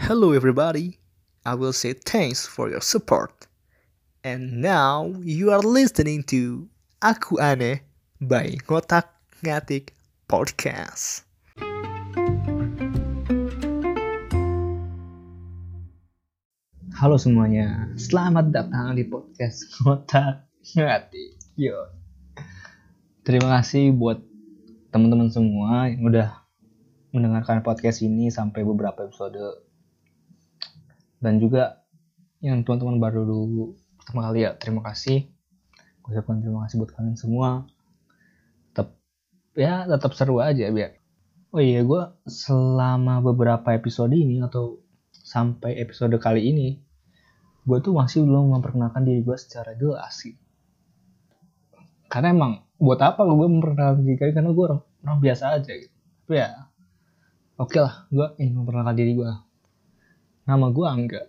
Hello, everybody. I will say thanks for your support. And now you are listening to Aku Aneh by Ngotak Ngatik Podcast. Halo semuanya, selamat datang di podcast Ngotak Ngatik. Yo. Terima kasih buat teman-teman semua yang udah mendengarkan podcast ini sampai beberapa episode dan juga yang teman-teman baru dulu pertama kali ya terima kasih. Gue ucapkan terima kasih buat kalian semua. Tetap ya tetap seru aja biar oh iya gue selama beberapa episode ini atau sampai episode kali ini gue tuh masih belum memperkenalkan diri gue secara jelas sih. Karena emang buat apa gue memperkenalkan diri kalian karena gue orang, orang biasa aja gitu. Tapi ya oke okay lah gue ingin memperkenalkan diri gue nama gue Angga.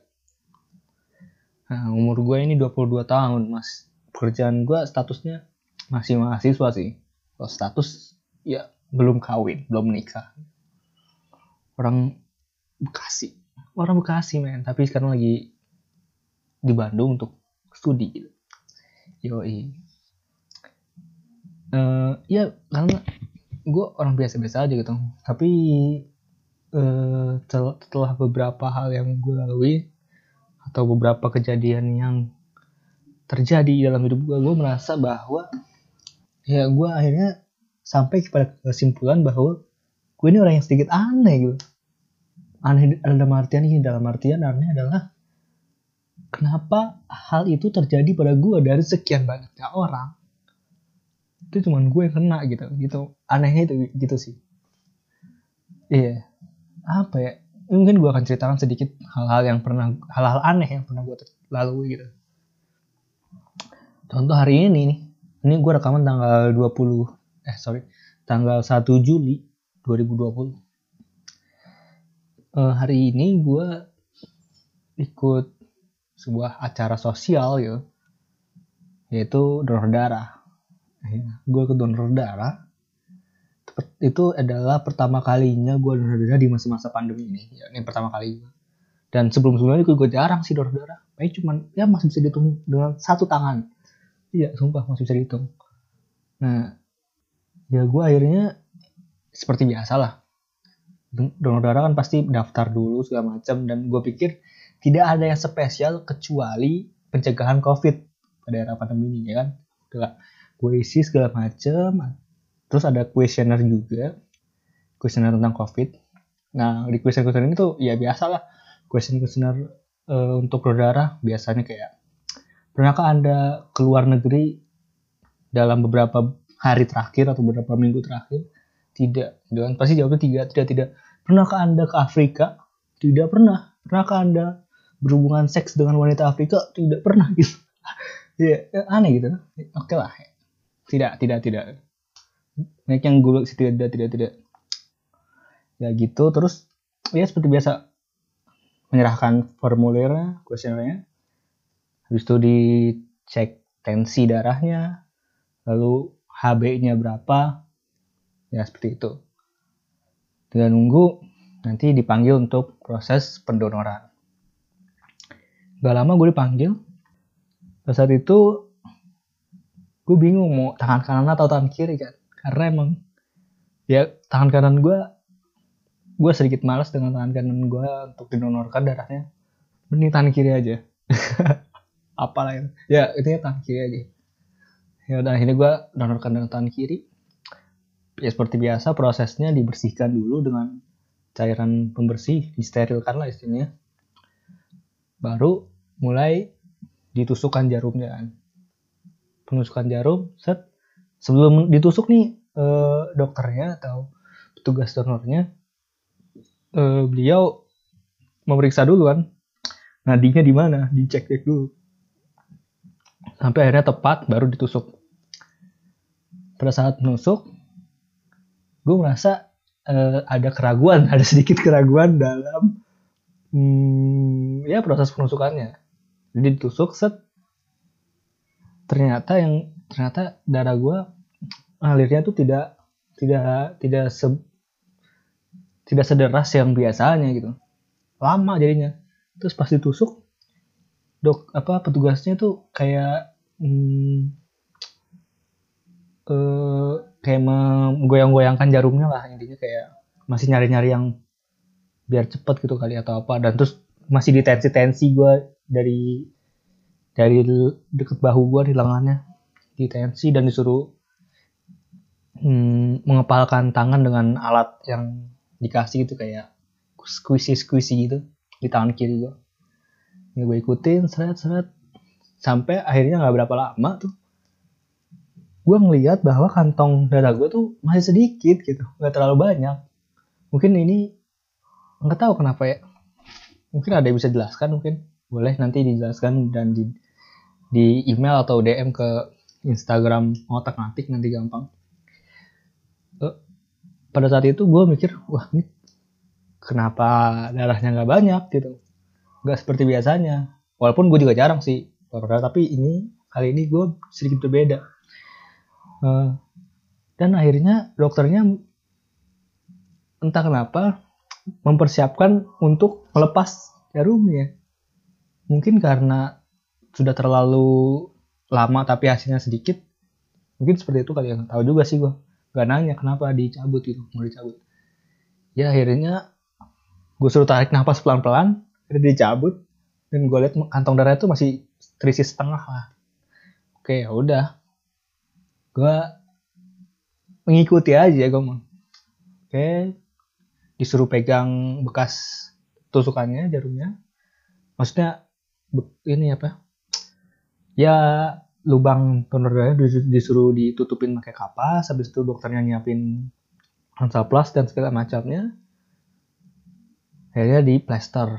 Nah, umur gue ini 22 tahun mas. Pekerjaan gue statusnya masih mahasiswa sih. Kalau status ya belum kawin belum menikah orang Bekasi. Orang Bekasi men. Tapi sekarang lagi di Bandung untuk studi gitu. Yoi. Uh, ya karena gue orang biasa-biasa aja gitu. Tapi uh, setelah beberapa hal yang gue lalui atau beberapa kejadian yang terjadi dalam hidup gue gue merasa bahwa ya gue akhirnya sampai kepada kesimpulan bahwa gue ini orang yang sedikit aneh gitu. Aneh dalam artian ini dalam artian aneh adalah kenapa hal itu terjadi pada gue dari sekian banyaknya orang. Itu cuman gue yang kena gitu gitu. Anehnya itu gitu sih. Iya apa ya mungkin gue akan ceritakan sedikit hal-hal yang pernah hal-hal aneh yang pernah gue lalui gitu. Contoh hari ini nih ini gue rekaman tanggal 20 eh sorry tanggal 1 Juli 2020 uh, hari ini gue ikut sebuah acara sosial gitu yaitu donor darah. Ya, gue ke donor darah itu adalah pertama kalinya gue donor darah di masa-masa pandemi ini. Ya, ini pertama kali. Dan sebelum sebelumnya gue jarang sih donor darah Kayaknya cuman ya masih bisa dihitung dengan satu tangan. Iya sumpah masih bisa dihitung. Nah ya gue akhirnya seperti biasa lah. Donor darah kan pasti daftar dulu segala macam. Dan gue pikir tidak ada yang spesial kecuali pencegahan covid pada era pandemi ini ya kan? Gue isi segala macam terus ada kuesioner juga kuesioner tentang covid. Nah di kuesioner kuesioner ini tuh ya biasa lah. Kuesioner kuesioner uh, untuk darah biasanya kayak pernahkah anda keluar negeri dalam beberapa hari terakhir atau beberapa minggu terakhir? Tidak. Dan pasti jawabnya tidak tidak tidak. Pernahkah anda ke Afrika? Tidak pernah. Pernahkah anda berhubungan seks dengan wanita Afrika? Tidak pernah gitu. Ya aneh gitu. Oke lah. Tidak tidak tidak naik yang gue sih tidak tidak tidak ya gitu terus ya seperti biasa menyerahkan formulirnya kuesionernya. Habis itu dicek tensi darahnya lalu HB-nya berapa. Ya seperti itu. Tinggal nunggu nanti dipanggil untuk proses pendonoran. Gak lama gue dipanggil. Pada saat itu gue bingung mau tangan kanan atau tangan kiri kan karena emang ya tangan kanan gue gue sedikit malas dengan tangan kanan gue untuk didonorkan darahnya. Mending tangan kiri aja. Apalah itu ya tangan kiri aja. Ya udah akhirnya gue donorkan dengan tangan kiri. Ya seperti biasa prosesnya dibersihkan dulu dengan cairan pembersih disterilkan lah istilahnya. Baru mulai ditusukkan jarumnya kan. Penusukan jarum set sebelum ditusuk nih eh, dokternya atau petugas donornya eh, beliau memeriksa dulu kan nadinya di mana? Dicek cek dulu. Sampai akhirnya tepat baru ditusuk. Pada saat nusuk gue merasa uh, ada keraguan, ada sedikit keraguan dalam hmm, ya proses penusukannya. Jadi ditusuk set, ternyata yang ternyata darah gue alirnya tuh tidak tidak tidak se, tidak sederas yang biasanya gitu. lama jadinya. Terus pas ditusuk dok apa petugasnya tuh kayak hmm, eh, kayak menggoyang-goyangkan jarumnya lah intinya kayak masih nyari-nyari yang biar cepet gitu kali atau apa. Dan terus masih ditensi-tensi gue dari dari deket bahu gue di lengannya ditensi dan disuruh hmm, mengepalkan tangan dengan alat yang dikasih gitu kayak squishy squishy gitu di tangan kiri gue ya gue ikutin seret seret. Sampai akhirnya nggak berapa lama tuh gue ngeliat bahwa kantong darah gue tuh masih sedikit gitu nggak terlalu banyak. Mungkin ini nggak tahu kenapa ya. Mungkin ada yang bisa jelaskan mungkin. Boleh nanti dijelaskan dan di di email atau DM ke Instagram ngotak ngatik nanti gampang. Uh, pada saat itu gue mikir wah ini kenapa darahnya nggak banyak? Gitu. Nggak seperti biasanya. Walaupun gue juga jarang sih darah tapi ini kali ini gue sedikit berbeda. Uh, dan akhirnya dokternya entah kenapa mempersiapkan untuk melepas jarumnya. Mungkin karena sudah terlalu lama tapi hasilnya sedikit mungkin seperti itu kali yang tahu juga sih gue gak nanya kenapa dicabut itu mau dicabut. Ya akhirnya gue suruh tarik nafas pelan-pelan akhirnya dicabut dan gue lihat kantong darah itu masih terisi setengah lah. Oke ya udah. Gue mengikuti aja gue mau. Oke disuruh pegang bekas tusukannya jarumnya. Maksudnya ini apa ya lubang donor darah disuruh ditutupin pakai kapas habis itu dokternya nyiapin plus dan segala macamnya. Akhirnya di plaster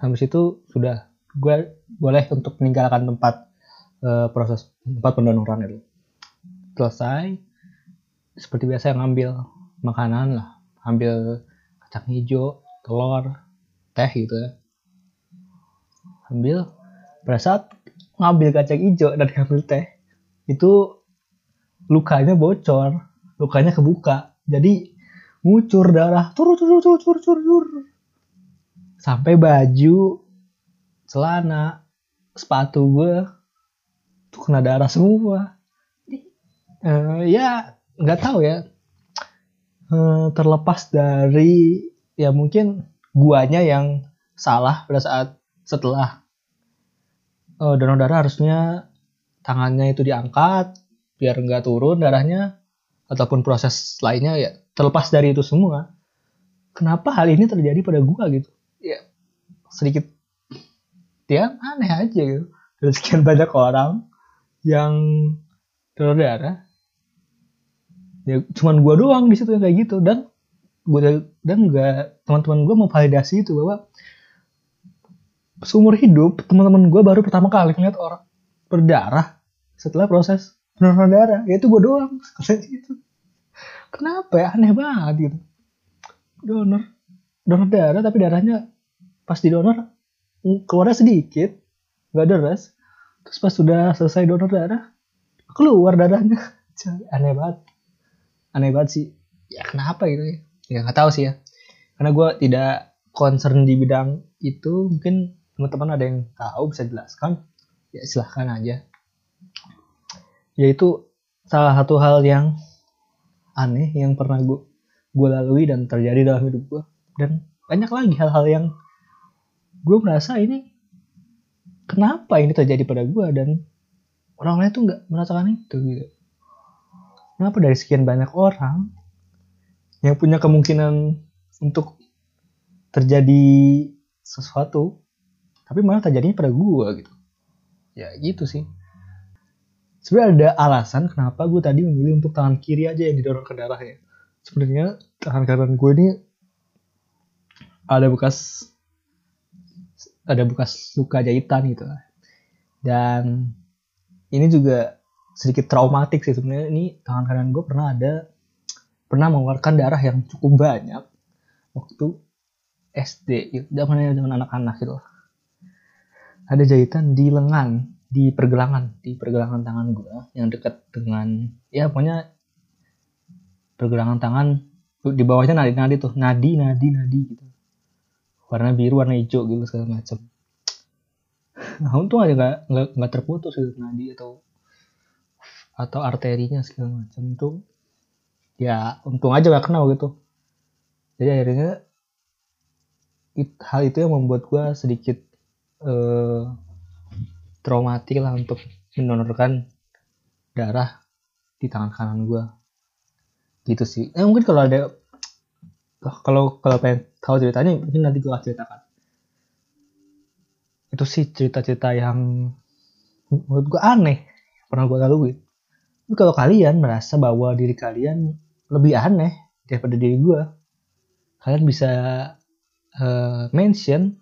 habis itu sudah gue boleh untuk meninggalkan tempat uh, proses tempat pendonoran itu. Selesai seperti biasa ngambil makanan lah. Ambil kacang hijau telur teh gitu ya. Ambil pada saat ngambil kacang hijau dan ngambil teh itu lukanya bocor lukanya kebuka. Jadi ngucur darah tur tur tur tur tur tur sampai baju celana sepatu gue tuh kena darah semua. Uh, ya nggak tahu ya. Uh, terlepas dari ya mungkin guanya yang salah pada saat setelah uh, donor darah harusnya tangannya itu diangkat biar nggak turun darahnya ataupun proses lainnya ya terlepas dari itu semua. Kenapa hal ini terjadi pada gua gitu? Ya sedikit ya aneh aja gitu. Dari sekian banyak orang yang donor darah ya cuman gua doang di situ yang kayak gitu. Dan gua dan nggak teman-teman gua memvalidasi itu bahwa seumur hidup teman-teman gue baru pertama kali ngeliat orang berdarah setelah proses pendonoran darah. Ya itu gue doang gitu kenapa ya? Aneh banget gitu. Donor. Donor darah tapi darahnya pas di donor keluarnya sedikit nggak deras terus pas sudah selesai donor darah keluar darahnya. Aneh banget. Aneh banget sih. Ya kenapa gitu ya? Ya nggak tahu sih ya. Karena gue tidak concern di bidang itu mungkin teman-teman ada yang tahu bisa jelaskan ya silahkan aja. Yaitu salah satu hal yang aneh yang pernah gue gue lalui dan terjadi dalam hidup gue dan banyak lagi hal-hal yang gue merasa ini kenapa ini terjadi pada gue dan orang lain tuh nggak merasakan itu gitu. Kenapa dari sekian banyak orang yang punya kemungkinan untuk terjadi sesuatu tapi malah terjadinya pada gue gitu. Ya gitu sih. Sebenarnya ada alasan kenapa gue tadi memilih untuk tangan kiri aja yang didorong ke darah ya. Sebenarnya tangan kanan gue ini ada bekas ada bekas luka jahitan gitu. Dan ini juga sedikit traumatik sih sebenarnya. Ini tangan kanan gue pernah ada pernah mengeluarkan darah yang cukup banyak waktu SD gitu. Zamannya zaman anak-anak gitu ada jahitan di lengan di pergelangan di pergelangan tangan gue yang dekat dengan ya pokoknya pergelangan tangan di bawahnya nadi nadi tuh nadi nadi nadi gitu. Warna biru warna hijau gitu segala macam nah untung aja nggak nggak nggak terputus gitu nadi atau atau arterinya segala macam itu ya untung aja gak kenal gitu jadi akhirnya it, hal itu yang membuat gue sedikit uh, traumatik lah untuk mendonorkan darah di tangan kanan gue gitu sih. Eh, mungkin kalau ada kalau kalau pengen tahu ceritanya mungkin nanti gue ceritakan. Itu sih cerita-cerita yang menurut gue aneh pernah gue laluin tapi kalau kalian merasa bahwa diri kalian lebih aneh daripada diri gue kalian bisa uh, mention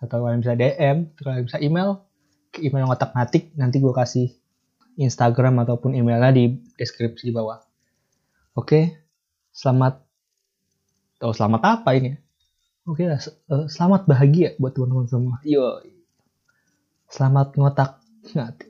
atau kalian bisa DM atau kalian bisa email ke email otak ngatik nanti gue kasih Instagram ataupun emailnya di deskripsi di bawah. Oke selamat oh selamat apa ini? Oke uh, selamat bahagia buat teman-teman semua. Yo. Selamat ngotak ngatik